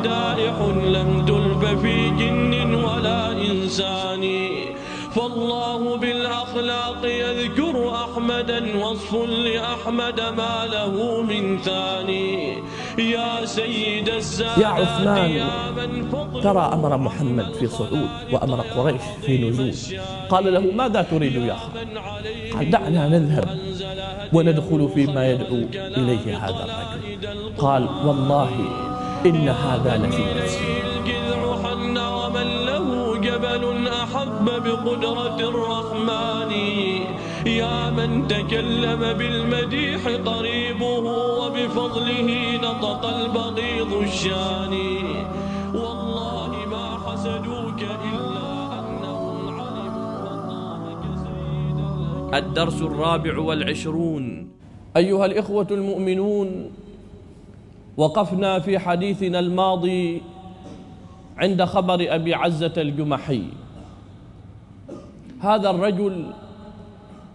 مدائح لم تلب في جن ولا إنسان فالله بالأخلاق يذكر أحمدا وصف لأحمد ما له من ثاني يا سيد السادات يا عثمان ترى أمر محمد في صعود وأمر قريش في نزول قال له ماذا تريد يا خالد قال دعنا نذهب وندخل فيما يدعو إليه هذا الرجل قال والله إن هذا لفي ومن له جبل أحب بقدرة الرحمن يا من تكلم بالمديح قريبه وبفضله نطق البغيض الشان والله ما حسدوك إلا أنهم علموا الله سيدا الدرس الرابع والعشرون أيها الإخوة المؤمنون وقفنا في حديثنا الماضي عند خبر أبي عزة الجمحي هذا الرجل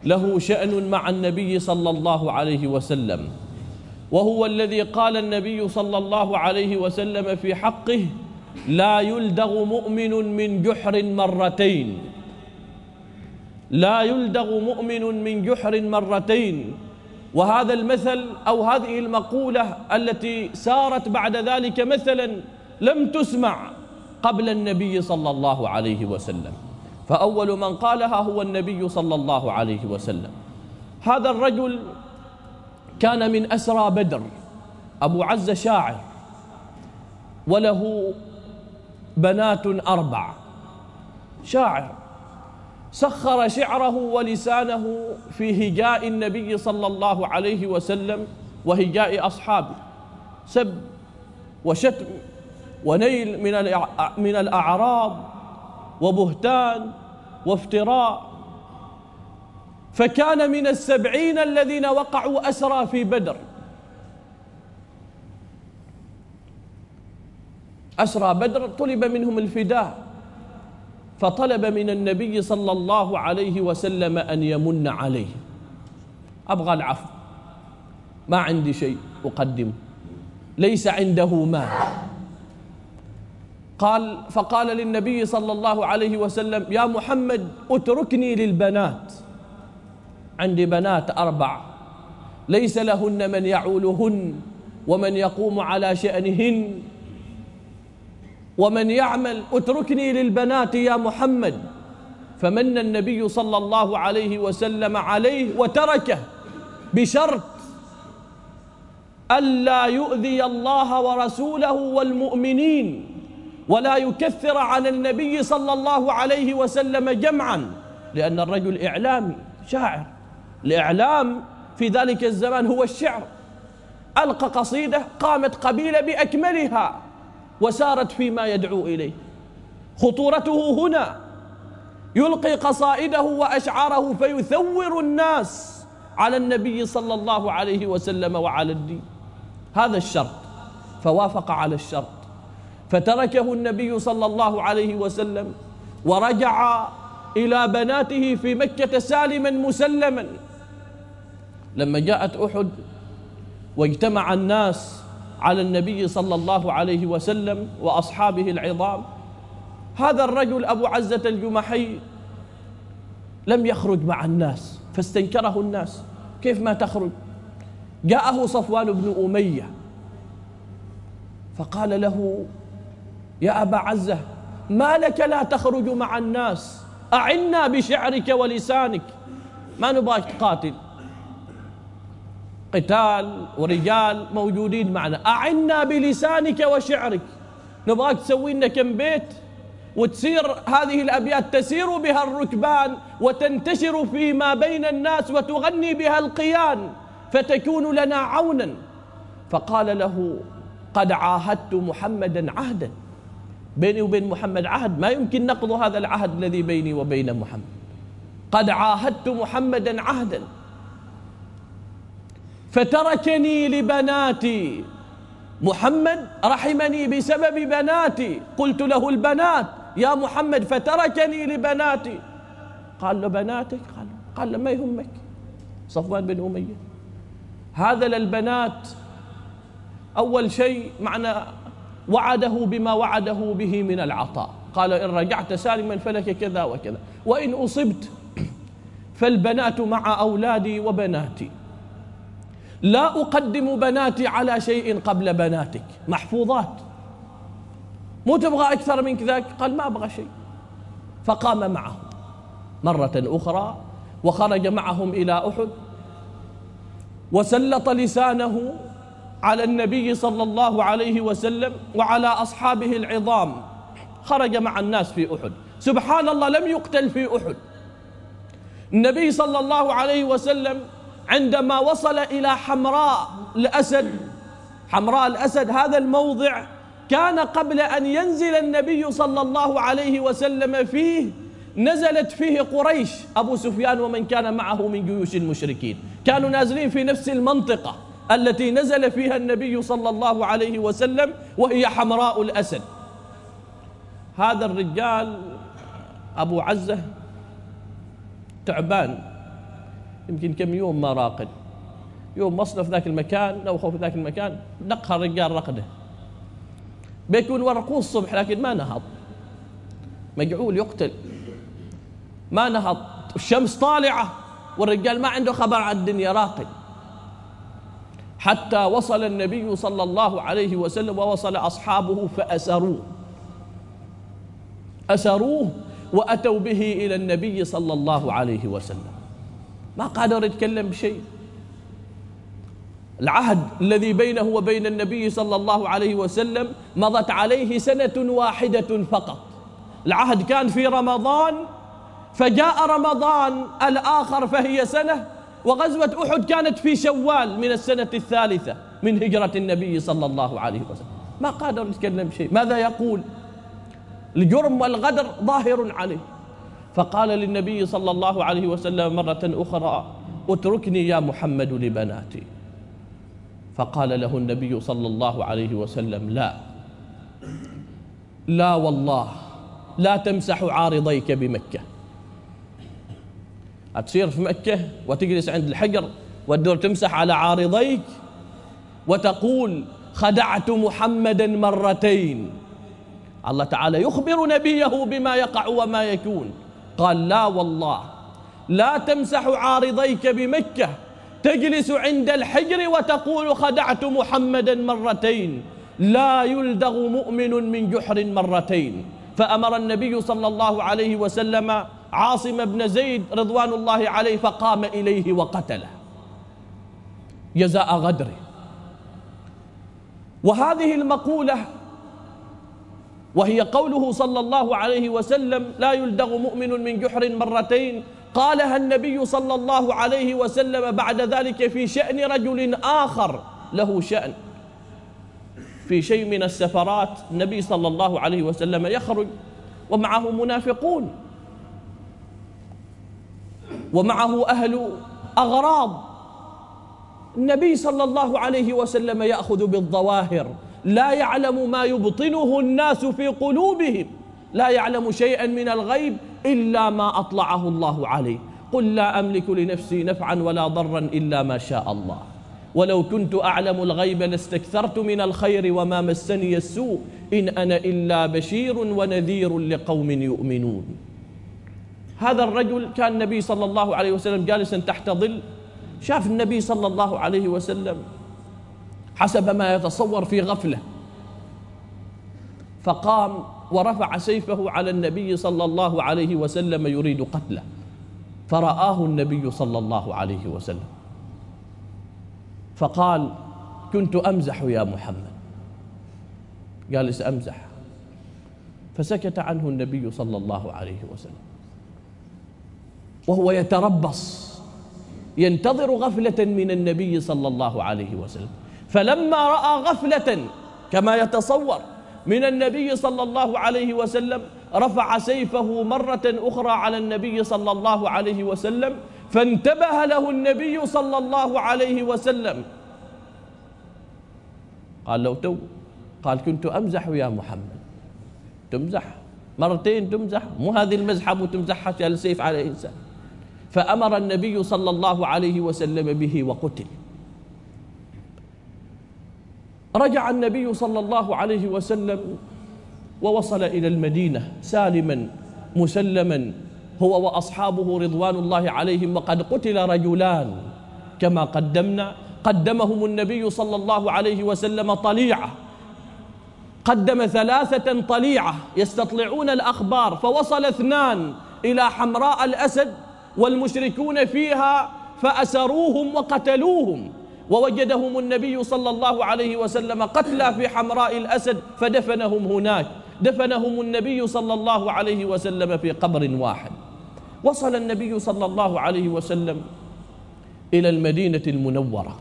له شأن مع النبي صلى الله عليه وسلم وهو الذي قال النبي صلى الله عليه وسلم في حقه لا يلدغ مؤمن من جحر مرتين لا يلدغ مؤمن من جحر مرتين وهذا المثل أو هذه المقولة التي سارت بعد ذلك مثلا لم تسمع قبل النبي صلى الله عليه وسلم فأول من قالها هو النبي صلى الله عليه وسلم هذا الرجل كان من أسرى بدر أبو عز شاعر وله بنات أربع شاعر سخر شعره ولسانه في هجاء النبي صلى الله عليه وسلم وهجاء أصحابه سب وشتم ونيل من من الأعراض وبهتان وافتراء فكان من السبعين الذين وقعوا أسرى في بدر أسرى بدر طلب منهم الفداء فطلب من النبي صلى الله عليه وسلم أن يمن عليه أبغى العفو ما عندي شيء أقدمه ليس عنده مال قال فقال للنبي صلى الله عليه وسلم يا محمد اتركني للبنات عندي بنات أربع ليس لهن من يعولهن ومن يقوم على شأنهن ومن يعمل اتركني للبنات يا محمد فمن النبي صلى الله عليه وسلم عليه وتركه بشرط ألا يؤذي الله ورسوله والمؤمنين ولا يكثر عن النبي صلى الله عليه وسلم جمعا لأن الرجل إعلامي شاعر الإعلام في ذلك الزمان هو الشعر ألقى قصيدة قامت قبيلة بأكملها وسارت فيما يدعو اليه خطورته هنا يلقي قصائده واشعاره فيثور الناس على النبي صلى الله عليه وسلم وعلى الدين هذا الشرط فوافق على الشرط فتركه النبي صلى الله عليه وسلم ورجع الى بناته في مكه سالما مسلما لما جاءت احد واجتمع الناس على النبي صلى الله عليه وسلم وأصحابه العظام هذا الرجل أبو عزة الجمحي لم يخرج مع الناس فاستنكره الناس كيف ما تخرج جاءه صفوان بن أمية فقال له يا أبا عزة ما لك لا تخرج مع الناس أعنا بشعرك ولسانك ما نبغاك تقاتل قتال ورجال موجودين معنا أعنا بلسانك وشعرك نبغاك تسوي لنا كم بيت وتسير هذه الأبيات تسير بها الركبان وتنتشر فيما بين الناس وتغني بها القيان فتكون لنا عونا فقال له قد عاهدت محمدا عهدا بيني وبين محمد عهد ما يمكن نقض هذا العهد الذي بيني وبين محمد قد عاهدت محمدا عهدا فتركني لبناتي محمد رحمني بسبب بناتي قلت له البنات يا محمد فتركني لبناتي قال له بناتك قال له قال له ما يهمك صفوان بن أمية هذا للبنات أول شيء معنى وعده بما وعده به من العطاء قال إن رجعت سالما فلك كذا وكذا وإن أصبت فالبنات مع أولادي وبناتي لا أقدم بناتي على شيء قبل بناتك محفوظات مو تبغى أكثر من ذاك قال ما أبغى شيء فقام معهم مرة أخرى وخرج معهم إلى أحد وسلط لسانه على النبي صلى الله عليه وسلم وعلى أصحابه العظام خرج مع الناس في أحد سبحان الله لم يقتل في أحد النبي صلى الله عليه وسلم عندما وصل إلى حمراء الأسد حمراء الأسد هذا الموضع كان قبل أن ينزل النبي صلى الله عليه وسلم فيه نزلت فيه قريش أبو سفيان ومن كان معه من جيوش المشركين كانوا نازلين في نفس المنطقة التي نزل فيها النبي صلى الله عليه وسلم وهي حمراء الأسد هذا الرجال أبو عزة تعبان يمكن كم يوم ما راقد يوم مصنف في ذاك المكان نوخه في ذاك المكان نقها الرجال رقده بيكون ورقوه الصبح لكن ما نهض مجعول يقتل ما نهض الشمس طالعة والرجال ما عنده خبر عن الدنيا راقد حتى وصل النبي صلى الله عليه وسلم ووصل أصحابه فأسروه أسروه وأتوا به إلى النبي صلى الله عليه وسلم ما قادر يتكلم بشيء العهد الذي بينه وبين النبي صلى الله عليه وسلم مضت عليه سنة واحدة فقط العهد كان في رمضان فجاء رمضان الآخر فهي سنة وغزوة أحد كانت في شوال من السنة الثالثة من هجرة النبي صلى الله عليه وسلم ما قادر يتكلم شيء ماذا يقول الجرم والغدر ظاهر عليه فقال للنبي صلى الله عليه وسلم مرة أخرى اتركني يا محمد لبناتي فقال له النبي صلى الله عليه وسلم لا لا والله لا تمسح عارضيك بمكة تصير في مكة وتجلس عند الحجر وتدور تمسح على عارضيك وتقول خدعت محمدا مرتين الله تعالى يخبر نبيه بما يقع وما يكون قال لا والله لا تمسح عارضيك بمكة تجلس عند الحجر وتقول خدعت محمدا مرتين لا يلدغ مؤمن من جحر مرتين فأمر النبي صلى الله عليه وسلم عاصم بن زيد رضوان الله عليه فقام إليه وقتله جزاء غدره وهذه المقولة وهي قوله صلى الله عليه وسلم لا يلدغ مؤمن من جحر مرتين قالها النبي صلى الله عليه وسلم بعد ذلك في شأن رجل آخر له شأن في شيء من السفرات النبي صلى الله عليه وسلم يخرج ومعه منافقون ومعه أهل أغراض النبي صلى الله عليه وسلم يأخذ بالظواهر لا يعلم ما يبطنه الناس في قلوبهم لا يعلم شيئا من الغيب إلا ما أطلعه الله عليه قل لا أملك لنفسي نفعا ولا ضرا إلا ما شاء الله ولو كنت أعلم الغيب لاستكثرت من الخير وما مسني السوء إن أنا إلا بشير ونذير لقوم يؤمنون هذا الرجل كان النبي صلى الله عليه وسلم جالسا تحت ظل شاف النبي صلى الله عليه وسلم حسب ما يتصور في غفله فقام ورفع سيفه على النبي صلى الله عليه وسلم يريد قتله فرآه النبي صلى الله عليه وسلم فقال كنت أمزح يا محمد جالس أمزح فسكت عنه النبي صلى الله عليه وسلم وهو يتربص ينتظر غفلة من النبي صلى الله عليه وسلم فلما رأى غفلة كما يتصور من النبي صلى الله عليه وسلم رفع سيفه مرة أخرى على النبي صلى الله عليه وسلم فانتبه له النبي صلى الله عليه وسلم قال لو تو قال كنت أمزح يا محمد تمزح مرتين تمزح مو هذه المزحة مو تمزحها السيف على إنسان فأمر النبي صلى الله عليه وسلم به وقتل رجع النبي صلى الله عليه وسلم ووصل إلى المدينة سالما مسلما هو وأصحابه رضوان الله عليهم وقد قتل رجلان كما قدمنا قدمهم النبي صلى الله عليه وسلم طليعة قدم ثلاثة طليعة يستطلعون الأخبار فوصل اثنان إلى حمراء الأسد والمشركون فيها فأسروهم وقتلوهم ووجدهم النبي صلى الله عليه وسلم قتلى في حمراء الأسد فدفنهم هناك دفنهم النبي صلى الله عليه وسلم في قبر واحد وصل النبي صلى الله عليه وسلم إلى المدينة المنورة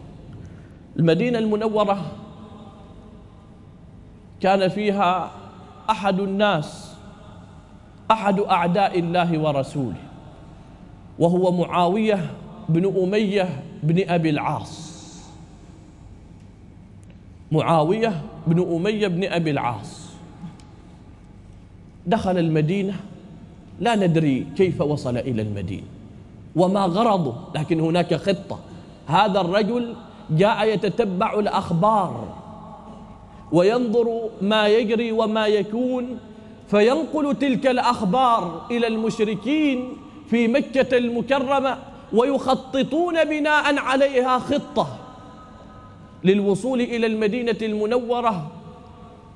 المدينة المنورة كان فيها أحد الناس أحد أعداء الله ورسوله وهو معاوية بن أمية بن أبي العاص معاوية بن أمية بن أبي العاص دخل المدينة لا ندري كيف وصل إلى المدينة وما غرضه لكن هناك خطة هذا الرجل جاء يتتبع الأخبار وينظر ما يجري وما يكون فينقل تلك الأخبار إلى المشركين في مكة المكرمة ويخططون بناء عليها خطة للوصول إلى المدينة المنورة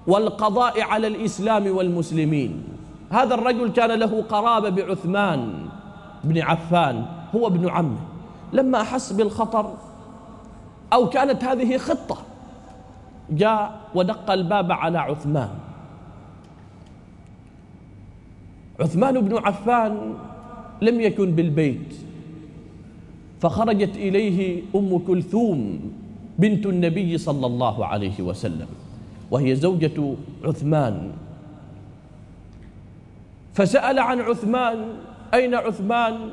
والقضاء على الإسلام والمسلمين هذا الرجل كان له قرابة بعثمان بن عفان هو ابن عمه لما أحس بالخطر أو كانت هذه خطة جاء ودق الباب على عثمان عثمان بن عفان لم يكن بالبيت فخرجت إليه أم كلثوم بنت النبي صلى الله عليه وسلم وهي زوجة عثمان فسأل عن عثمان أين عثمان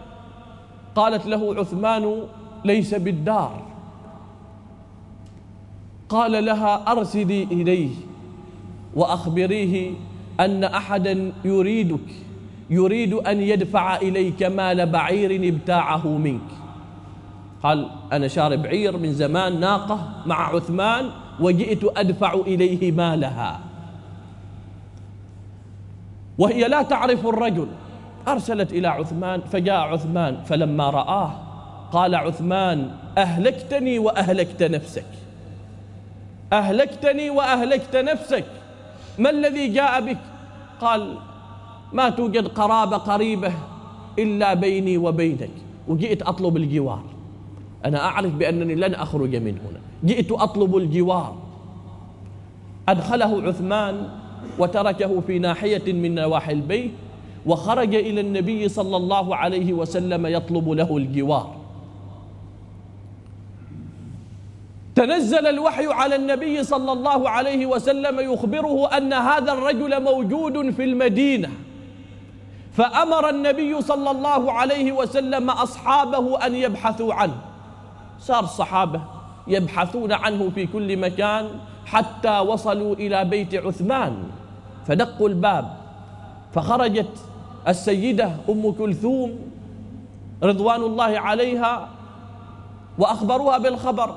قالت له عثمان ليس بالدار قال لها أرسلي إليه وأخبريه أن أحدا يريدك يريد أن يدفع إليك مال بعير ابتاعه منك قال أنا شارب عير من زمان ناقة مع عثمان وجئت أدفع إليه مالها وهي لا تعرف الرجل أرسلت إلى عثمان فجاء عثمان فلما رآه قال عثمان أهلكتني وأهلكت نفسك أهلكتني وأهلكت نفسك ما الذي جاء بك قال ما توجد قرابة قريبة إلا بيني وبينك وجئت أطلب الجوار أنا أعرف بأنني لن أخرج من هنا جئت أطلب الجوار أدخله عثمان وتركه في ناحية من نواحي البيت وخرج إلى النبي صلى الله عليه وسلم يطلب له الجوار تنزل الوحي على النبي صلى الله عليه وسلم يخبره أن هذا الرجل موجود في المدينة فأمر النبي صلى الله عليه وسلم أصحابه أن يبحثوا عنه صار الصحابة يبحثون عنه في كل مكان حتى وصلوا إلى بيت عثمان فدقوا الباب فخرجت السيدة أم كلثوم رضوان الله عليها وأخبروها بالخبر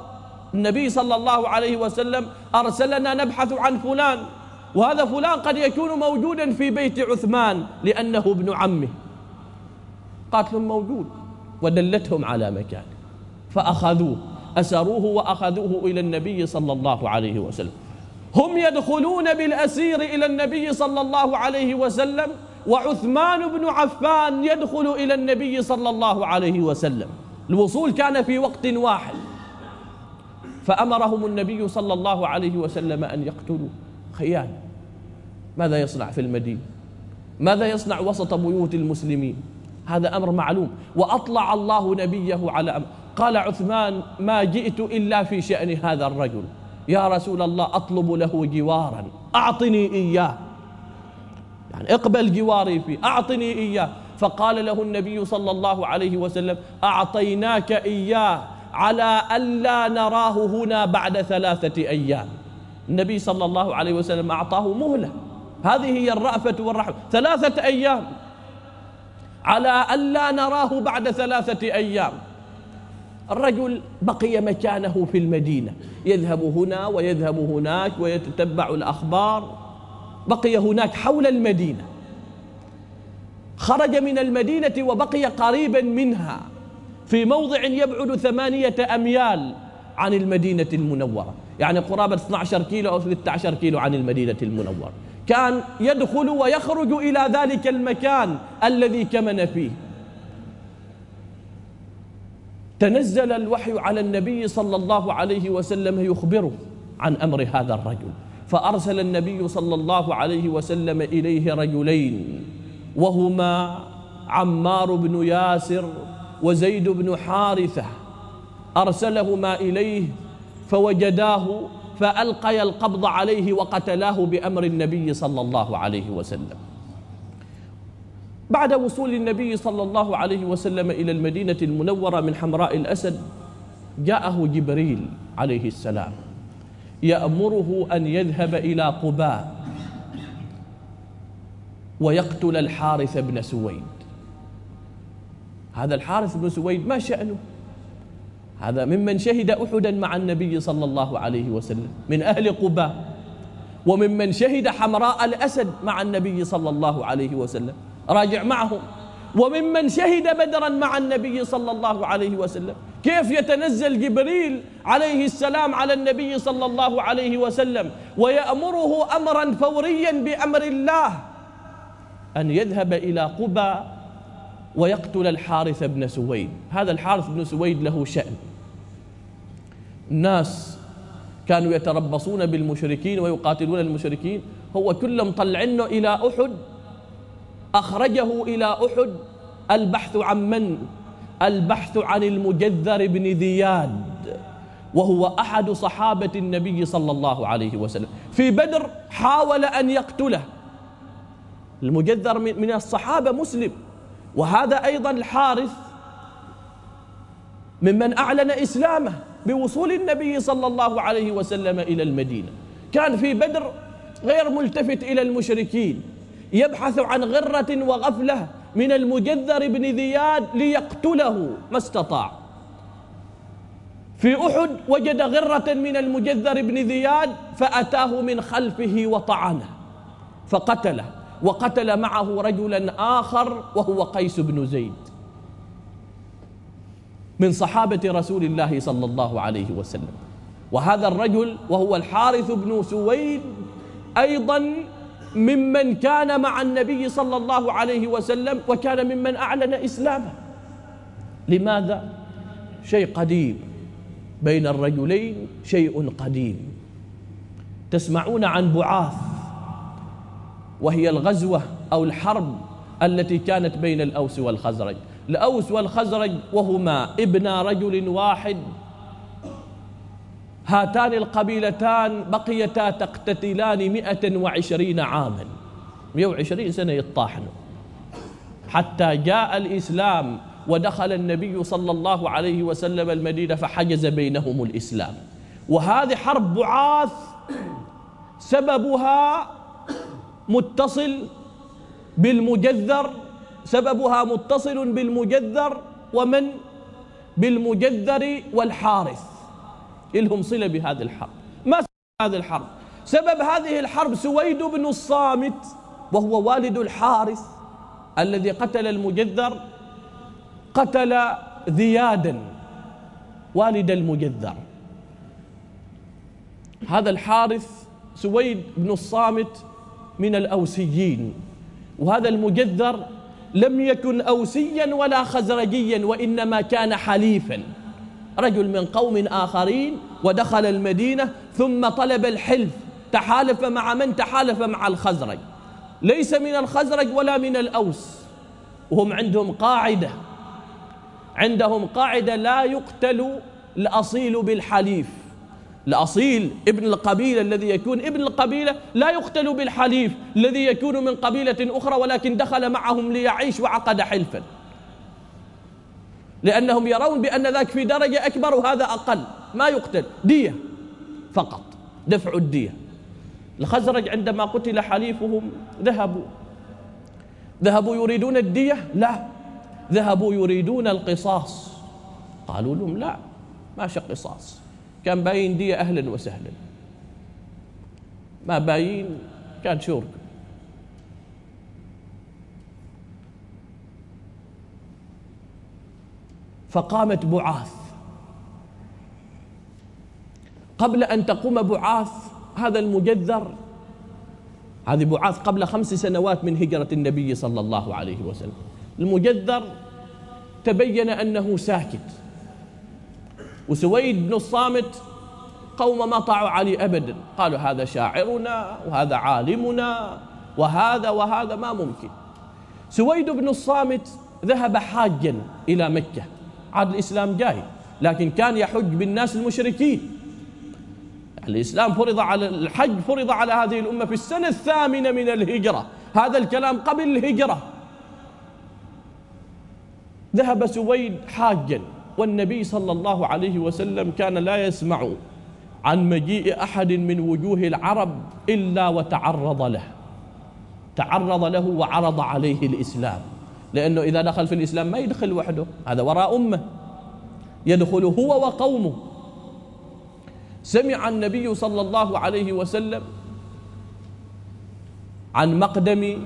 النبي صلى الله عليه وسلم أرسلنا نبحث عن فلان وهذا فلان قد يكون موجودا في بيت عثمان لأنه ابن عمه قالت لهم موجود ودلتهم على مكانه فأخذوه أسروه وأخذوه إلى النبي صلى الله عليه وسلم هم يدخلون بالأسير إلى النبي صلى الله عليه وسلم وعثمان بن عفان يدخل إلى النبي صلى الله عليه وسلم الوصول كان في وقت واحد فأمرهم النبي صلى الله عليه وسلم أن يقتلوا خيانة ماذا يصنع في المدينة ماذا يصنع وسط بيوت المسلمين هذا أمر معلوم وأطلع الله نبيه على أمر قال عثمان ما جئت إلا في شأن هذا الرجل يا رسول الله أطلب له جوارا أعطني إياه يعني اقبل جواري فيه أعطني إياه فقال له النبي صلى الله عليه وسلم أعطيناك إياه على ألا نراه هنا بعد ثلاثة أيام النبي صلى الله عليه وسلم أعطاه مهلة هذه هي الرأفة والرحمة ثلاثة أيام على ألا نراه بعد ثلاثة أيام الرجل بقي مكانه في المدينة يذهب هنا ويذهب هناك ويتتبع الأخبار بقي هناك حول المدينة خرج من المدينة وبقي قريبا منها في موضع يبعد ثمانية أميال عن المدينة المنورة يعني قرابة 12 كيلو أو 13 كيلو عن المدينة المنورة كان يدخل ويخرج إلى ذلك المكان الذي كمن فيه تنزل الوحي على النبي صلى الله عليه وسلم يخبره عن امر هذا الرجل فارسل النبي صلى الله عليه وسلم اليه رجلين وهما عمار بن ياسر وزيد بن حارثه ارسلهما اليه فوجداه فالقيا القبض عليه وقتلاه بامر النبي صلى الله عليه وسلم بعد وصول النبي صلى الله عليه وسلم إلى المدينة المنورة من حمراء الأسد جاءه جبريل عليه السلام يأمره أن يذهب إلى قباء ويقتل الحارث بن سويد هذا الحارث بن سويد ما شأنه هذا ممن شهد أحدا مع النبي صلى الله عليه وسلم من أهل قباء وممن شهد حمراء الأسد مع النبي صلى الله عليه وسلم راجع معهم وممن شهد بدرا مع النبي صلى الله عليه وسلم كيف يتنزل جبريل عليه السلام على النبي صلى الله عليه وسلم ويأمره أمرا فوريا بأمر الله أن يذهب إلى قبى ويقتل الحارث بن سويد هذا الحارث بن سويد له شأن الناس كانوا يتربصون بالمشركين ويقاتلون المشركين هو كلهم طلعنه إلى أحد أخرجه إلى أحد البحث عن من؟ البحث عن المجذر بن ذياد وهو أحد صحابة النبي صلى الله عليه وسلم في بدر حاول أن يقتله المجذر من الصحابة مسلم وهذا أيضا الحارث ممن أعلن إسلامه بوصول النبي صلى الله عليه وسلم إلى المدينة كان في بدر غير ملتفت إلى المشركين يبحث عن غرة وغفلة من المجذر بن ذياد ليقتله ما استطاع في أحد وجد غرة من المجذر بن ذياد فأتاه من خلفه وطعنه فقتله وقتل معه رجلا آخر وهو قيس بن زيد من صحابة رسول الله صلى الله عليه وسلم وهذا الرجل وهو الحارث بن سويد أيضا ممن كان مع النبي صلى الله عليه وسلم وكان ممن أعلن إسلامه لماذا؟ شيء قديم بين الرجلين شيء قديم تسمعون عن بعاث وهي الغزوة أو الحرب التي كانت بين الأوس والخزرج الأوس والخزرج وهما ابن رجل واحد هاتان القبيلتان بقيتا تقتتلان مئة وعشرين عاما مئة وعشرين سنة يطاحن حتى جاء الإسلام ودخل النبي صلى الله عليه وسلم المدينة فحجز بينهم الإسلام وهذه حرب بعاث سببها متصل بالمجذر سببها متصل بالمجذر ومن بالمجذر والحارث لهم صلة بهذه الحرب ما سبب هذه الحرب سبب هذه الحرب سويد بن الصامت وهو والد الحارث الذي قتل المجذر قتل ذيادا والد المجذر هذا الحارث سويد بن الصامت من الأوسيين وهذا المجذر لم يكن أوسيا ولا خزرجيا وإنما كان حليفا رجل من قوم آخرين ودخل المدينة ثم طلب الحلف تحالف مع من تحالف مع الخزرج ليس من الخزرج ولا من الأوس وهم عندهم قاعدة عندهم قاعدة لا يقتل الأصيل بالحليف الأصيل ابن القبيلة الذي يكون ابن القبيلة لا يقتل بالحليف الذي يكون من قبيلة أخرى ولكن دخل معهم ليعيش وعقد حلفاً لأنهم يرون بأن ذاك في درجة أكبر وهذا أقل ما يقتل دية فقط دفع الدية الخزرج عندما قتل حليفهم ذهبوا ذهبوا يريدون الدية لا ذهبوا يريدون القصاص قالوا لهم لا ماشي قصاص كان باين دية أهلا وسهلا ما باين كان شورك فقامت بعاث قبل أن تقوم بعاث هذا المجذر هذه بعاث قبل خمس سنوات من هجرة النبي صلى الله عليه وسلم المجذر تبين أنه ساكت وسويد بن الصامت قوم ما طاعوا عليه أبدا قالوا هذا شاعرنا وهذا عالمنا وهذا وهذا ما ممكن سويد بن الصامت ذهب حاجا إلى مكة عاد الإسلام جاي لكن كان يحج بالناس المشركين الإسلام فرض على الحج فرض على هذه الأمة في السنة الثامنة من الهجرة هذا الكلام قبل الهجرة ذهب سويد حاجا والنبي صلى الله عليه وسلم كان لا يسمع عن مجيء أحد من وجوه العرب إلا وتعرض له تعرض له وعرض عليه الإسلام لأنه إذا دخل في الإسلام ما يدخل وحده هذا وراء أمه يدخل هو وقومه سمع النبي صلى الله عليه وسلم عن مقدم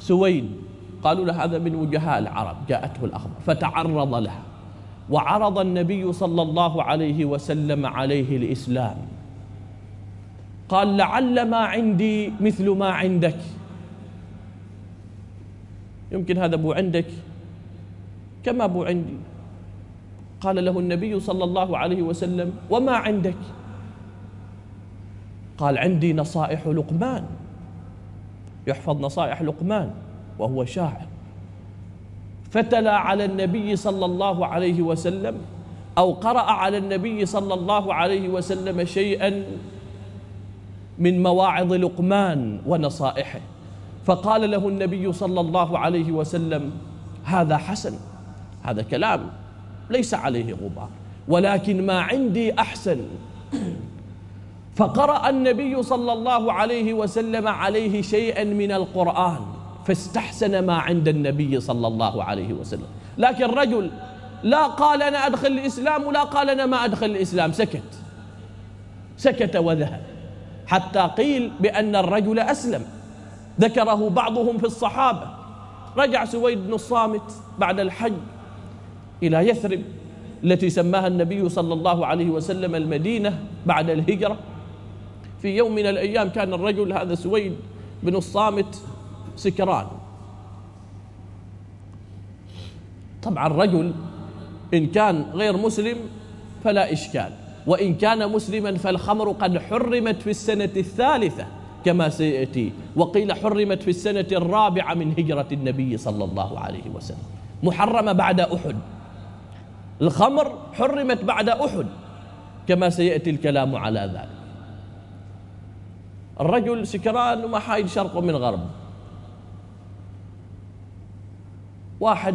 سوين قالوا له هذا من وجهاء العرب جاءته الأخبار فتعرض لها وعرض النبي صلى الله عليه وسلم عليه الإسلام قال لعل ما عندي مثل ما عندك يمكن هذا ابو عندك كما ابو عندي قال له النبي صلى الله عليه وسلم وما عندك قال عندي نصائح لقمان يحفظ نصائح لقمان وهو شاعر فتلا على النبي صلى الله عليه وسلم او قرا على النبي صلى الله عليه وسلم شيئا من مواعظ لقمان ونصائحه فقال له النبي صلى الله عليه وسلم هذا حسن هذا كلام ليس عليه غبار ولكن ما عندي احسن فقرا النبي صلى الله عليه وسلم عليه شيئا من القران فاستحسن ما عند النبي صلى الله عليه وسلم لكن رجل لا قال انا ادخل الاسلام ولا قال انا ما ادخل الاسلام سكت سكت وذهب حتى قيل بان الرجل اسلم ذكره بعضهم في الصحابة رجع سويد بن الصامت بعد الحج إلى يثرب التي سماها النبي صلى الله عليه وسلم المدينة بعد الهجرة في يوم من الأيام كان الرجل هذا سويد بن الصامت سكران طبعا الرجل إن كان غير مسلم فلا إشكال وإن كان مسلما فالخمر قد حرمت في السنة الثالثة كما سياتي وقيل حرمت في السنه الرابعه من هجره النبي صلى الله عليه وسلم محرمه بعد احد الخمر حرمت بعد احد كما سياتي الكلام على ذلك الرجل سكران وما حايد شرق من غرب واحد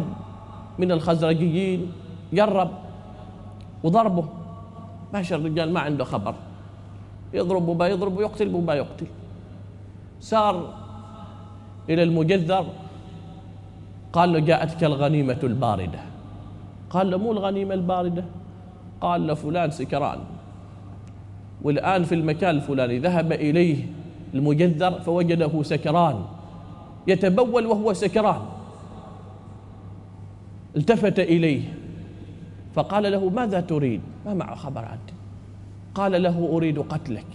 من الخزرجيين قرب وضربه شر الرجال ما عنده خبر يضربه ما يضربه يقتل ما يقتل سار إلى المجذر قال له جاءتك الغنيمة الباردة قال له مو الغنيمة الباردة قال له فلان سكران والآن في المكان الفلاني ذهب إليه المجذر فوجده سكران يتبول وهو سكران التفت إليه فقال له ماذا تريد ما معه خبر عنك قال له أريد قتلك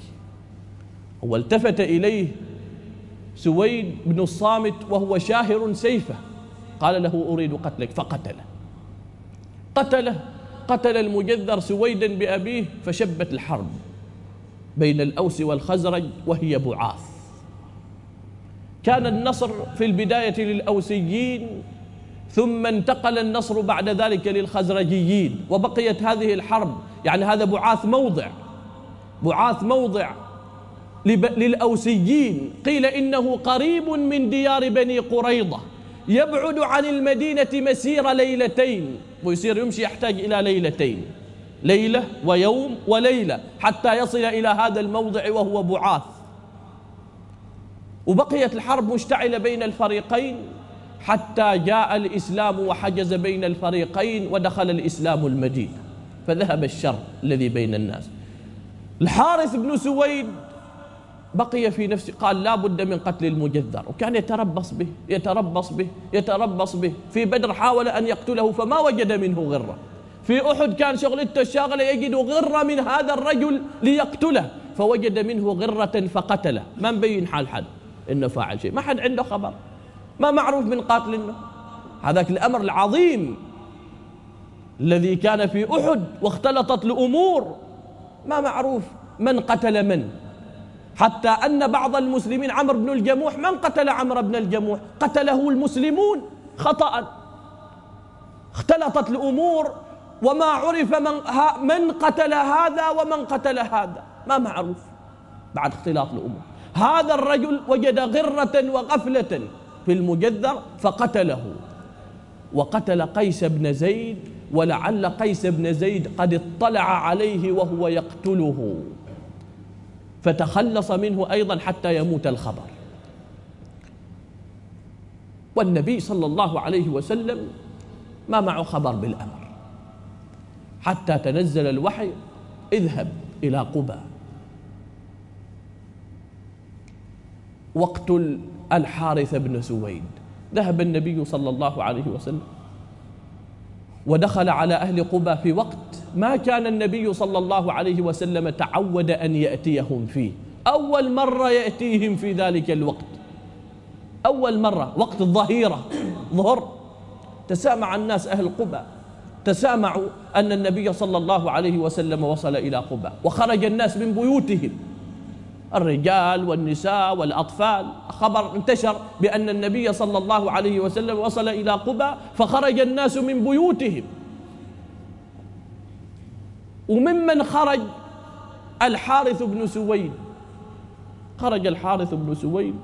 والتفت إليه سويد بن الصامت وهو شاهر سيفه قال له أريد قتلك فقتله قتله قتل المجذر سويدا بأبيه فشبت الحرب بين الأوس والخزرج وهي بعاث كان النصر في البداية للأوسيين ثم انتقل النصر بعد ذلك للخزرجيين وبقيت هذه الحرب يعني هذا بعاث موضع بعاث موضع للأوسيين قيل إنه قريب من ديار بني قريضة يبعد عن المدينة مسير ليلتين ويصير يمشي يحتاج إلى ليلتين ليلة ويوم وليلة حتى يصل إلى هذا الموضع وهو بعاث وبقيت الحرب مشتعلة بين الفريقين حتى جاء الإسلام وحجز بين الفريقين ودخل الإسلام المدينة فذهب الشر الذي بين الناس الحارث بن سويد بقي في نفسه قال لا بد من قتل المجذر وكان يتربص به يتربص به يتربص به في بدر حاول أن يقتله فما وجد منه غرة في أحد كان شغلته الشاغلة يجد غرة من هذا الرجل ليقتله فوجد منه غرة فقتله ما مبين حال حد إنه فاعل شيء ما حد عنده خبر ما معروف من قاتل إنه هذاك الأمر العظيم الذي كان في أحد واختلطت الأمور ما معروف من قتل من حتى أن بعض المسلمين عمرو بن الجموح من قتل عمرو بن الجموح قتله المسلمون خطأ اختلطت الأمور وما عرف من, من قتل هذا ومن قتل هذا ما معروف بعد اختلاط الأمور هذا الرجل وجد غرة وغفلة في المجذر فقتله وقتل قيس بن زيد ولعل قيس بن زيد قد اطلع عليه وهو يقتله فتخلص منه أيضا حتى يموت الخبر والنبي صلى الله عليه وسلم ما معه خبر بالأمر حتى تنزل الوحي اذهب إلى قبى واقتل الحارث بن سويد ذهب النبي صلى الله عليه وسلم ودخل على أهل قبى في وقت ما كان النبي صلى الله عليه وسلم تعود أن يأتيهم فيه أول مرة يأتيهم في ذلك الوقت أول مرة وقت الظهيرة ظهر تسامع الناس أهل قبى تسامعوا أن النبي صلى الله عليه وسلم وصل إلى قبى وخرج الناس من بيوتهم الرجال والنساء والأطفال خبر انتشر بأن النبي صلى الله عليه وسلم وصل إلى قبى فخرج الناس من بيوتهم وممن خرج الحارث بن سويد خرج الحارث بن سويد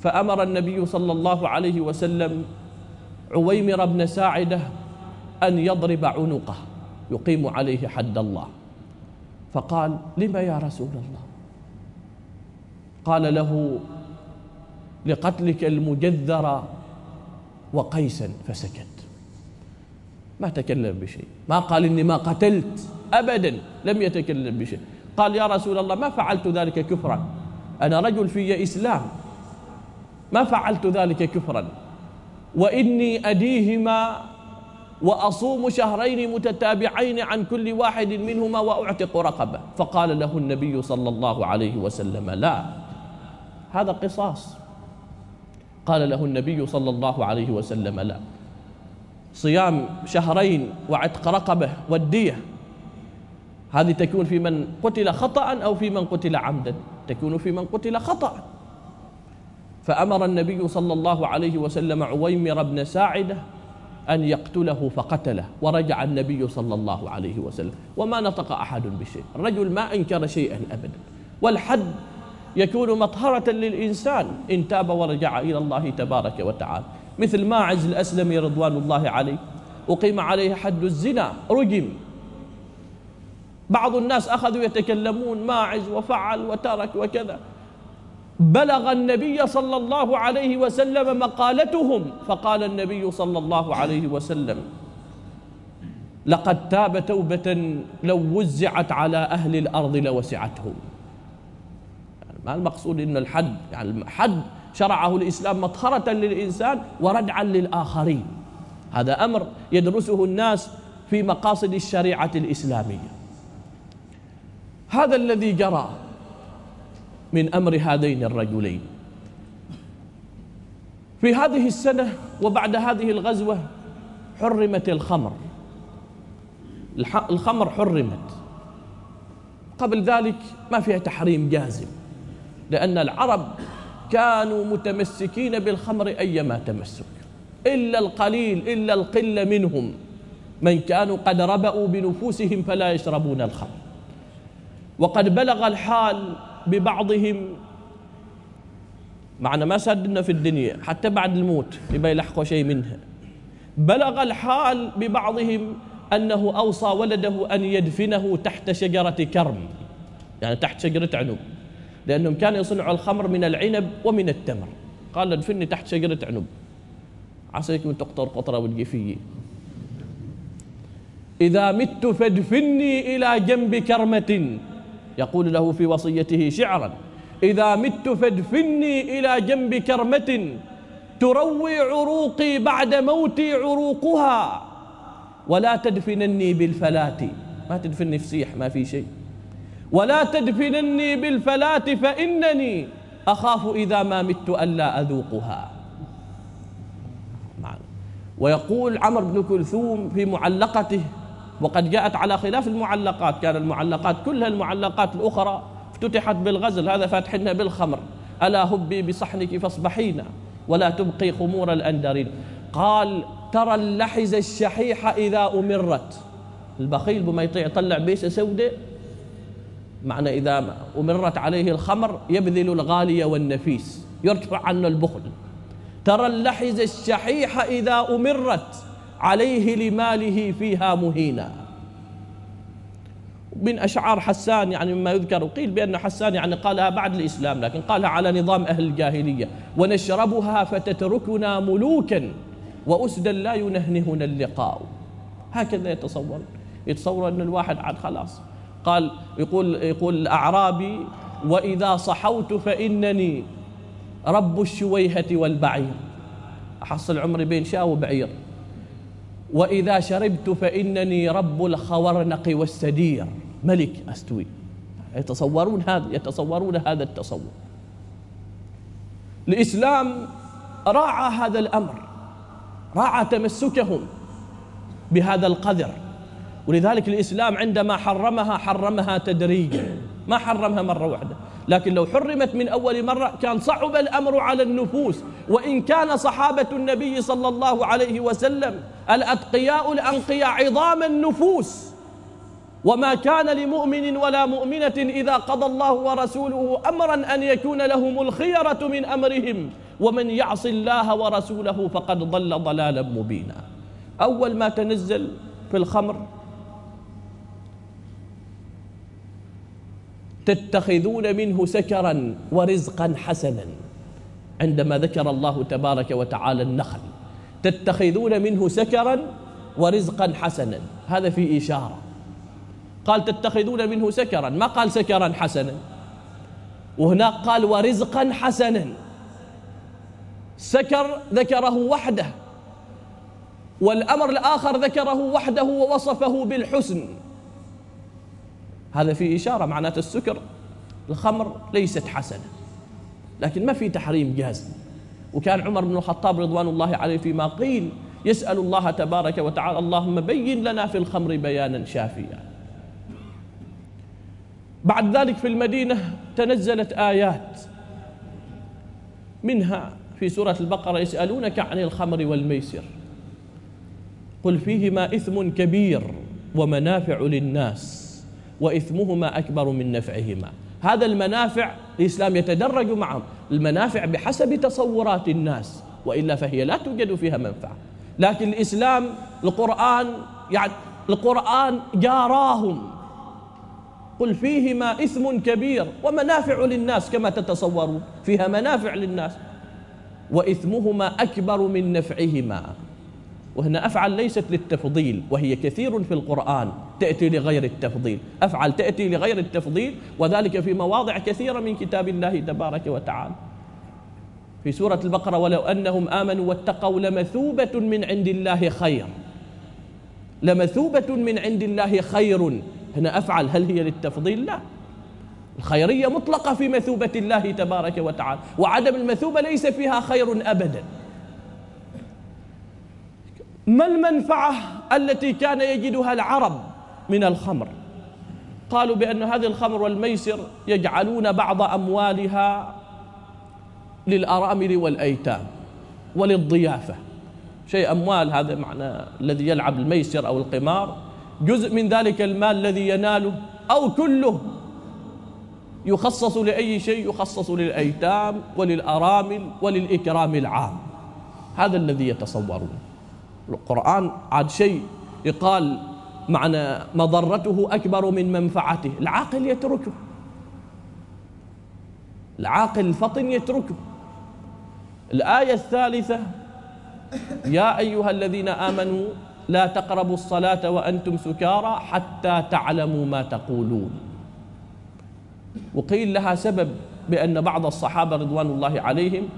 فأمر النبي صلى الله عليه وسلم عويمر بن ساعدة أن يضرب عنقه يقيم عليه حد الله فقال لما يا رسول الله قال له لقتلك المجذر وقيسا فسكت ما تكلم بشيء ما قال إني ما قتلت أبدا لم يتكلم بشيء قال يا رسول الله ما فعلت ذلك كفرا أنا رجل في إسلام ما فعلت ذلك كفرا وإني أديهما وأصوم شهرين متتابعين عن كل واحد منهما وأعتق رقبة فقال له النبي صلى الله عليه وسلم لا هذا قصاص قال له النبي صلى الله عليه وسلم لا صيام شهرين وعتق رقبه والديه هذه تكون في من قتل خطأ أو في من قتل عمدا تكون في من قتل خطأ فأمر النبي صلى الله عليه وسلم عويمر بن ساعدة أن يقتله فقتله ورجع النبي صلى الله عليه وسلم وما نطق أحد بشيء الرجل ما أنكر شيئا أبدا والحد يكون مطهرة للإنسان إن تاب ورجع إلى الله تبارك وتعالى مثل ماعز الأسلمي رضوان الله عليه أقيم عليه حد الزنا رجم بعض الناس أخذوا يتكلمون ماعز وفعل وترك وكذا بلغ النبي صلى الله عليه وسلم مقالتهم فقال النبي صلى الله عليه وسلم لقد تاب توبة لو وزعت على أهل الأرض لوسعتهم ما المقصود ان الحد يعني الحد شرعه الاسلام مطهره للانسان وردعا للاخرين هذا امر يدرسه الناس في مقاصد الشريعه الاسلاميه هذا الذي جرى من امر هذين الرجلين في هذه السنه وبعد هذه الغزوه حرمت الخمر الخمر حرمت قبل ذلك ما فيها تحريم جازم لأن العرب كانوا متمسكين بالخمر أيما تمسك إلا القليل إلا القلة منهم من كانوا قد ربأوا بنفوسهم فلا يشربون الخمر وقد بلغ الحال ببعضهم معنا ما سدنا في الدنيا حتى بعد الموت يبقى يلحقوا شيء منها بلغ الحال ببعضهم أنه أوصى ولده أن يدفنه تحت شجرة كرم يعني تحت شجرة عنب لأنهم كانوا يصنعوا الخمر من العنب ومن التمر قال ادفني تحت شجرة عنب عساك من تقطر قطرة والقفية إذا مت فادفني إلى جنب كرمة يقول له في وصيته شعرا إذا مت فادفني إلى جنب كرمة تروي عروقي بعد موتي عروقها ولا تدفنني بالفلات ما تدفني في سيح ما في شيء ولا تدفنني بالفلاة فإنني أخاف إذا ما مت ألا أذوقها نعم. ويقول عمرو بن كلثوم في معلقته وقد جاءت على خلاف المعلقات كان المعلقات كلها المعلقات الأخرى افتتحت بالغزل هذا فاتحنا بالخمر ألا هبي بصحنك فاصبحينا ولا تبقي خمور الأندرين قال ترى اللحز الشحيحة إذا أمرت البخيل بما يطيع يطلع بيسة سوداء معنى إذا أمرت عليه الخمر يبذل الغالي والنفيس يرتفع عنه البخل ترى اللحز الشحيح إذا أمرت عليه لماله فيها مهينا من أشعار حسان يعني مما يذكر قيل بأن حسان يعني قالها بعد الإسلام لكن قالها على نظام أهل الجاهلية ونشربها فتتركنا ملوكا وأسدا لا ينهنهنا اللقاء هكذا يتصور يتصور أن الواحد عاد خلاص قال يقول يقول الأعرابي وإذا صحوت فإنني رب الشويهة والبعير أحصل عمري بين شاة وبعير وإذا شربت فإنني رب الخورنق والسدير ملك أستوي يتصورون هذا يتصورون هذا التصور الإسلام راعى هذا الأمر راعى تمسكهم بهذا القدر ولذلك الإسلام عندما حرمها حرمها تدريجا ما حرمها مرة واحدة لكن لو حرمت من أول مرة كان صعب الأمر على النفوس وإن كان صحابة النبي صلى الله عليه وسلم الأتقياء الأنقياء عظام النفوس وما كان لمؤمن ولا مؤمنة إذا قضى الله ورسوله أمرا أن يكون لهم الخيرة من أمرهم ومن يعص الله ورسوله فقد ضل ضلالا مبينا أول ما تنزل في الخمر تتخذون منه سكرا ورزقا حسنا عندما ذكر الله تبارك وتعالى النخل تتخذون منه سكرا ورزقا حسنا هذا في إشارة قال تتخذون منه سكرا ما قال سكرا حسنا وهناك قال ورزقا حسنا سكر ذكره وحده والأمر الآخر ذكره وحده ووصفه بالحسن هذا فيه إشارة معناته السكر الخمر ليست حسنة لكن ما في تحريم جازم وكان عمر بن الخطاب رضوان الله عليه فيما قيل يسأل الله تبارك وتعالى اللهم بين لنا في الخمر بيانا شافيا بعد ذلك في المدينة تنزلت آيات منها في سورة البقرة يسألونك عن الخمر والميسر قل فيهما إثم كبير ومنافع للناس وإثمهما أكبر من نفعهما هذا المنافع الإسلام يتدرج معهم المنافع بحسب تصورات الناس وإلا فهي لا توجد فيها منفعة لكن الإسلام القرآن يعني القرآن جاراهم قل فيهما إثم كبير ومنافع للناس كما تتصورون فيها منافع للناس وإثمهما أكبر من نفعهما وهنا أفعل ليست للتفضيل وهي كثير في القرآن تأتي لغير التفضيل أفعل تأتي لغير التفضيل وذلك في مواضع كثيرة من كتاب الله تبارك وتعالى في سورة البقرة ولو أنهم آمنوا واتقوا لمثوبة من عند الله خير لمثوبة من عند الله خير هنا أفعل هل هي للتفضيل لا الخيرية مطلقة في مثوبة الله تبارك وتعالى وعدم المثوبة ليس فيها خير أبدا ما المنفعة التي كان يجدها العرب من الخمر قالوا بأن هذه الخمر والميسر يجعلون بعض أموالها للأرامل والأيتام وللضيافة شيء أموال هذا معنى الذي يلعب الميسر أو القمار جزء من ذلك المال الذي يناله أو كله يخصص لأي شيء يخصص للأيتام وللأرامل وللإكرام العام هذا الذي يتصورون القرآن عاد شيء يقال معنى مضرته أكبر من منفعته العاقل يتركه العاقل الفطن يتركه الآية الثالثة يا أيها الذين آمنوا لا تقربوا الصلاة وأنتم سكارى حتى تعلموا ما تقولون وقيل لها سبب بأن بعض الصحابة رضوان الله عليهم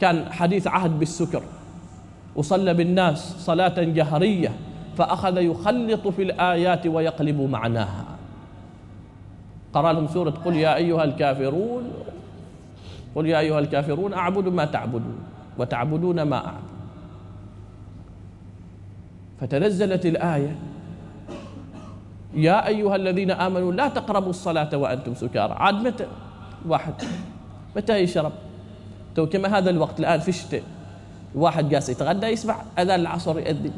كان حديث عهد بالسكر وصلى بالناس صلاة جهرية فأخذ يخلط في الآيات ويقلب معناها قرأ لهم سورة قل يا أيها الكافرون قل يا أيها الكافرون أعبد ما تعبدون وتعبدون ما أعبد فتنزلت الآية يا أيها الذين آمنوا لا تقربوا الصلاة وأنتم سكارى عاد متى واحد متى يشرب تو كما هذا الوقت الآن في الشتاء الواحد قاس يتغدى يسمع أذان العصر يأذن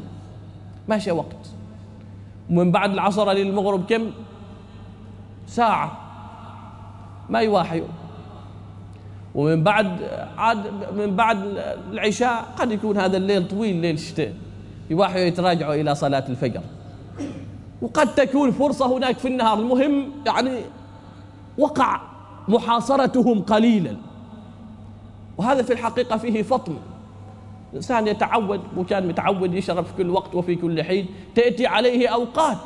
ماشي وقت ومن بعد العصر للمغرب كم ساعة ما يواحي ومن بعد عاد من بعد العشاء قد يكون هذا الليل طويل ليل الشتاء يواحي يتراجعوا إلى صلاة الفجر وقد تكون فرصة هناك في النهار المهم يعني وقع محاصرتهم قليلا وهذا في الحقيقة فيه فطن الإنسان يتعود وكان متعود يشرب في كل وقت وفي كل حين تأتي عليه أوقات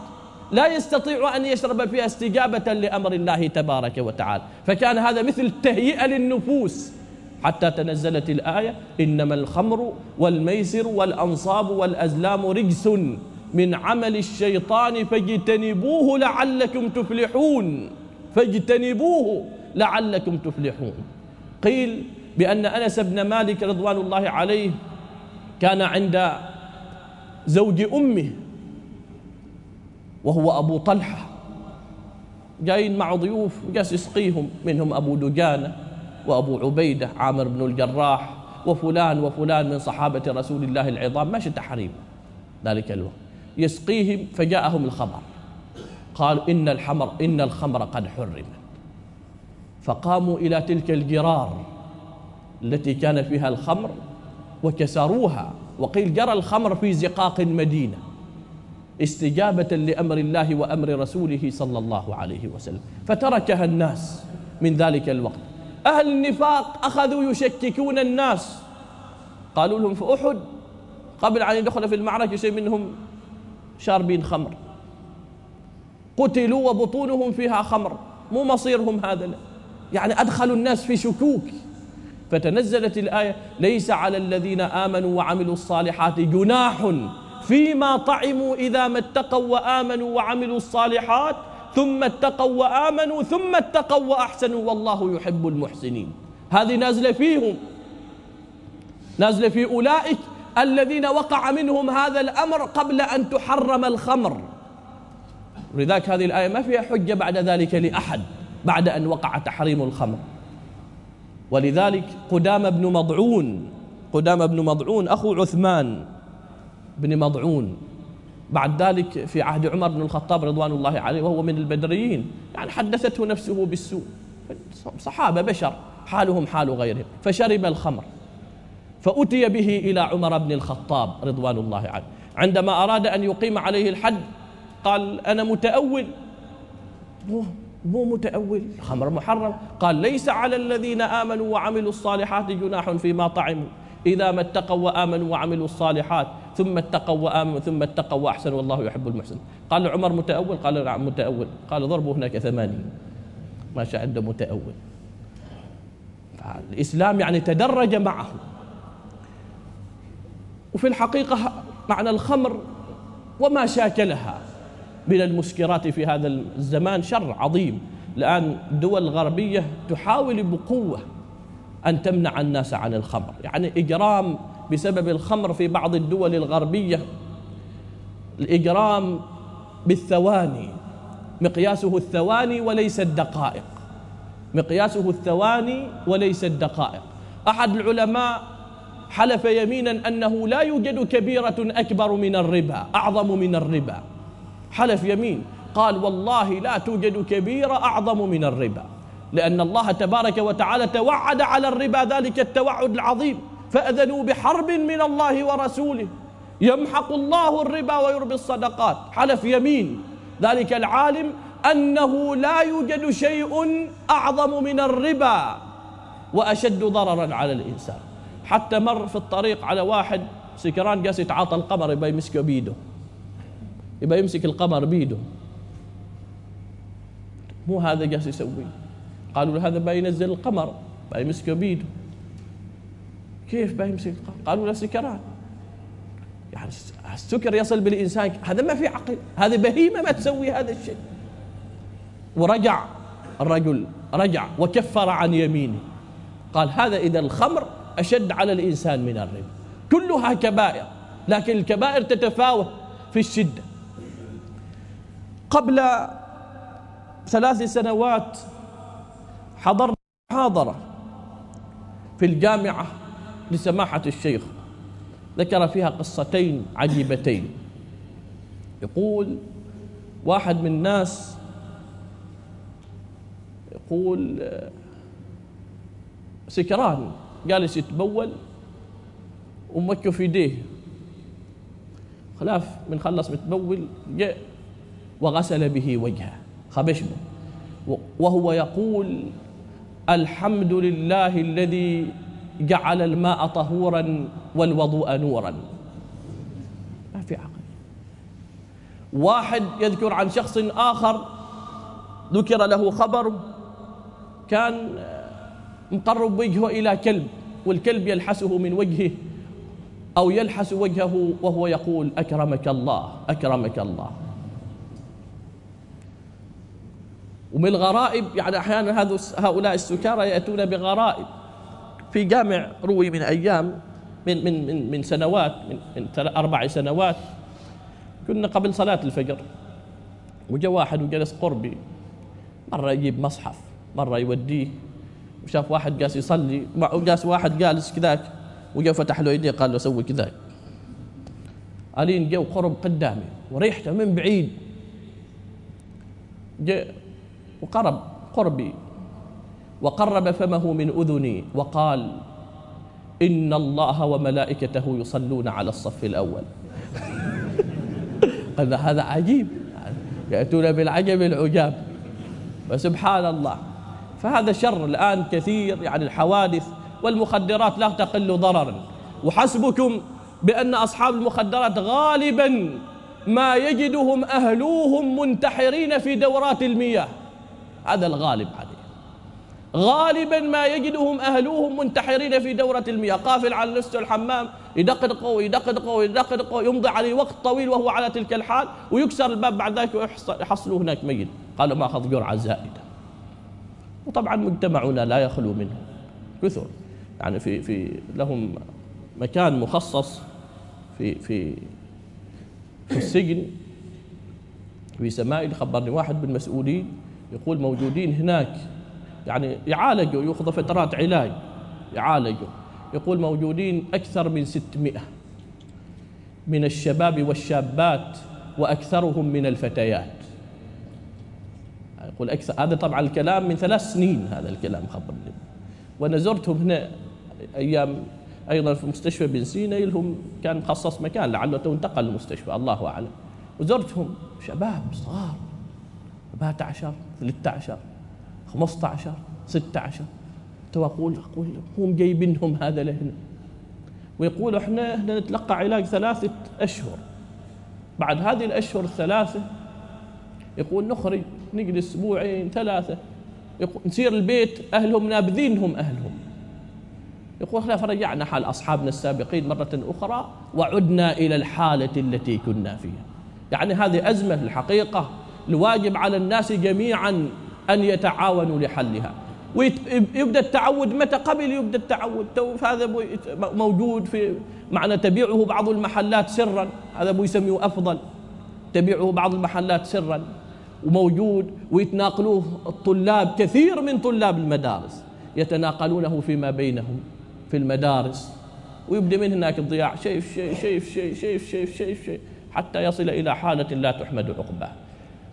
لا يستطيع أن يشرب فيها استجابة لأمر الله تبارك وتعالى فكان هذا مثل تهيئة للنفوس حتى تنزلت الآية إنما الخمر والميسر والأنصاب والأزلام رجس من عمل الشيطان فاجتنبوه لعلكم تفلحون فاجتنبوه لعلكم تفلحون قيل بأن أنس بن مالك رضوان الله عليه كان عند زوج أمه وهو أبو طلحة جايين مع ضيوف وجالس يسقيهم منهم أبو دجانة وأبو عبيدة عامر بن الجراح وفلان وفلان من صحابة رسول الله العظام ماشي تحريم ذلك الوقت يسقيهم فجاءهم الخبر قال إن الحمر إن الخمر قد حرمت فقاموا إلى تلك الجرار التي كان فيها الخمر وكسروها وقيل جرى الخمر في زقاق المدينة استجابة لأمر الله وأمر رسوله صلى الله عليه وسلم فتركها الناس من ذلك الوقت أهل النفاق أخذوا يشككون الناس قالوا لهم في أحد قبل أن يدخل في المعركة شيء منهم شاربين خمر قتلوا وبطونهم فيها خمر مو مصيرهم هذا لا يعني أدخلوا الناس في شكوك فتنزلت الآية ليس على الذين آمنوا وعملوا الصالحات جناح فيما طعموا إذا ما اتقوا وآمنوا وعملوا الصالحات ثم اتقوا وآمنوا ثم اتقوا وأحسنوا والله يحب المحسنين هذه نازلة فيهم نازلة في أولئك الذين وقع منهم هذا الأمر قبل أن تحرم الخمر لذلك هذه الآية ما فيها حجة بعد ذلك لأحد بعد أن وقع تحريم الخمر ولذلك قدام بن مضعون قدام بن مضعون أخو عثمان بن مضعون بعد ذلك في عهد عمر بن الخطاب رضوان الله عليه وهو من البدريين يعني حدثته نفسه بالسوء صحابة بشر حالهم حال غيرهم فشرب الخمر فأتي به إلى عمر بن الخطاب رضوان الله عليه عندما أراد أن يقيم عليه الحد قال أنا متأول مو متأول خمر محرم قال ليس على الذين آمنوا وعملوا الصالحات جناح فيما طعموا إذا ما اتقوا وآمنوا وعملوا الصالحات ثم اتقوا وآمنوا ثم اتقوا وأحسنوا والله يحب المحسن قال عمر متأول قال نعم متأول قال ضربوا هناك ثمانين ما شاء عنده متأول الإسلام يعني تدرج معه وفي الحقيقة معنى الخمر وما شاكلها من المسكرات في هذا الزمان شر عظيم الآن الدول الغربية تحاول بقوة أن تمنع الناس عن الخمر يعني إجرام بسبب الخمر في بعض الدول الغربية الإجرام بالثواني مقياسه الثواني وليس الدقائق مقياسه الثواني وليس الدقائق أحد العلماء حلف يمينا أنه لا يوجد كبيرة أكبر من الربا أعظم من الربا حلف يمين قال والله لا توجد كبيرة أعظم من الربا لأن الله تبارك وتعالى توعد على الربا ذلك التوعد العظيم فأذنوا بحرب من الله ورسوله يمحق الله الربا ويربي الصدقات حلف يمين ذلك العالم أنه لا يوجد شيء أعظم من الربا وأشد ضررا على الإنسان حتى مر في الطريق على واحد سكران جالس يتعاطى القمر يبي يمسكه بيده يبقى يمسك القمر بيده مو هذا جالس يسوي قالوا له هذا ما ينزل القمر بيمسكه يمسكه بيده كيف بيمسك يمسك القمر قالوا له سكران يعني السكر يصل بالإنسان هذا ما في عقل هذه بهيمة ما تسوي هذا الشيء ورجع الرجل رجع وكفر عن يمينه قال هذا إذا الخمر أشد على الإنسان من الربا كلها كبائر لكن الكبائر تتفاوت في الشدة قبل ثلاث سنوات حضرنا محاضرة في الجامعة لسماحة الشيخ ذكر فيها قصتين عجيبتين يقول واحد من الناس يقول سكران جالس يتبول ومكه في ايديه خلاف من خلص متبول جاء وغسل به وجهه خبشم وهو يقول الحمد لله الذي جعل الماء طهورا والوضوء نورا ما في عقل واحد يذكر عن شخص آخر ذكر له خبر كان آه، مقرب وجهه إلى كلب والكلب يلحسه من وجهه أو يلحس وجهه وهو يقول أكرمك الله أكرمك الله ومن الغرائب يعني احيانا هؤلاء السكارى ياتون بغرائب في جامع روي من ايام من من من, من سنوات من, من اربع سنوات كنا قبل صلاه الفجر وجاء واحد وجلس قربي مره يجيب مصحف مره يوديه وشاف واحد جالس يصلي وجالس واحد جالس كذاك وجا فتح له يديه قال له سوي كذا قالين جو قرب قدامي وريحته من بعيد جاء وقرب قربي وقرب فمه من أذني وقال إن الله وملائكته يصلون على الصف الأول قال هذا عجيب يأتون بالعجب العجاب وسبحان الله فهذا شر الآن كثير يعني الحوادث والمخدرات لا تقل ضررا وحسبكم بأن أصحاب المخدرات غالبا ما يجدهم أهلوهم منتحرين في دورات المياه هذا الغالب عليه غالبا ما يجدهم أهلوهم منتحرين في دورة المياه قافل على نفسه الحمام يدقدقه يدقدقه يدقدقه يمضي عليه وقت طويل وهو على تلك الحال ويكسر الباب بعد ذلك ويحصلوا هناك ميت قالوا ما اخذ جرعة زائدة وطبعا مجتمعنا لا يخلو منه كثر يعني في في لهم مكان مخصص في في في السجن في سمائل خبرني واحد من المسؤولين يقول موجودين هناك يعني يعالجوا يأخذ فترات علاج يعالجوا يقول موجودين أكثر من 600 من الشباب والشابات وأكثرهم من الفتيات يقول أكثر هذا طبعا الكلام من ثلاث سنين هذا الكلام خبرني وأنا زرتهم هنا أيام أيضا في مستشفى بن سينا لهم كان مخصص مكان لعله انتقل المستشفى الله أعلم وزرتهم شباب صغار 14 13 15 16 واقول اقول هم جايبينهم هذا لهنا ويقول احنا احنا نتلقى علاج ثلاثه اشهر بعد هذه الاشهر الثلاثه يقول نخرج نجلس اسبوعين ثلاثه يقول نسير البيت اهلهم نابذينهم اهلهم يقول احنا فرجعنا حال اصحابنا السابقين مره اخرى وعدنا الى الحاله التي كنا فيها يعني هذه ازمه الحقيقه الواجب على الناس جميعا أن يتعاونوا لحلها ويبدا التعود متى قبل يبدا التعود هذا موجود في معنى تبيعه بعض المحلات سرا هذا ابو يسميه افضل تبيعه بعض المحلات سرا وموجود ويتناقلوه الطلاب كثير من طلاب المدارس يتناقلونه فيما بينهم في المدارس ويبدا من هناك الضياع شيء شيء شيء شيء شيء شيء شيء شيء حتى يصل الى حاله لا تحمد عقباه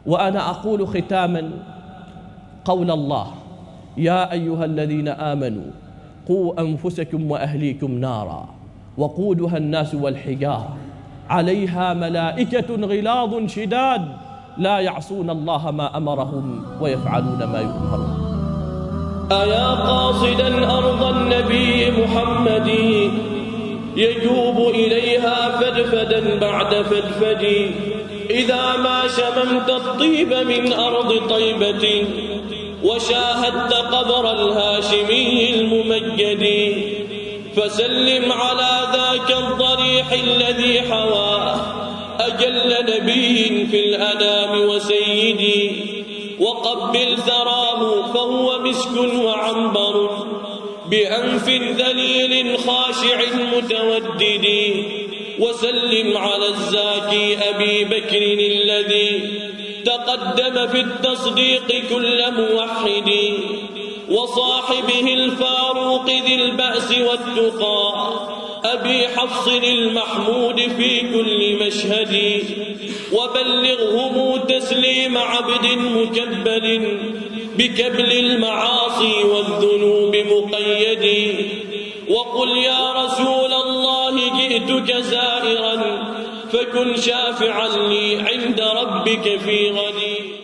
وأنا أقول ختاما قول الله يا أيها الذين آمنوا قوا أنفسكم وأهليكم نارا وقودها الناس والحجارة عليها ملائكة غلاظ شداد لا يعصون الله ما أمرهم ويفعلون ما يؤمرون أيا قاصدا أرض النبي محمد يجوب إليها فدفدا بعد فدفد إذا ما شممت الطيب من أرض طيبة وشاهدت قبر الهاشمي الممجد فسلم على ذاك الضريح الذي حواه أجل نبي في الأنام وسيدي وقبل ثراه فهو مسك وعنبر بأنف ذليل خاشع متودد وسلم على الزاكي أبي بكر الذي تقدم في التصديق كل موحد وصاحبه الفاروق ذي البأس والتقى أبي حفص المحمود في كل مشهد وبلغهم تسليم عبد مكبل بكبل المعاصي والذنوب مقيد وقل يا رسول الله جئتك زائرا فكن شافعا لي عند ربك في غدير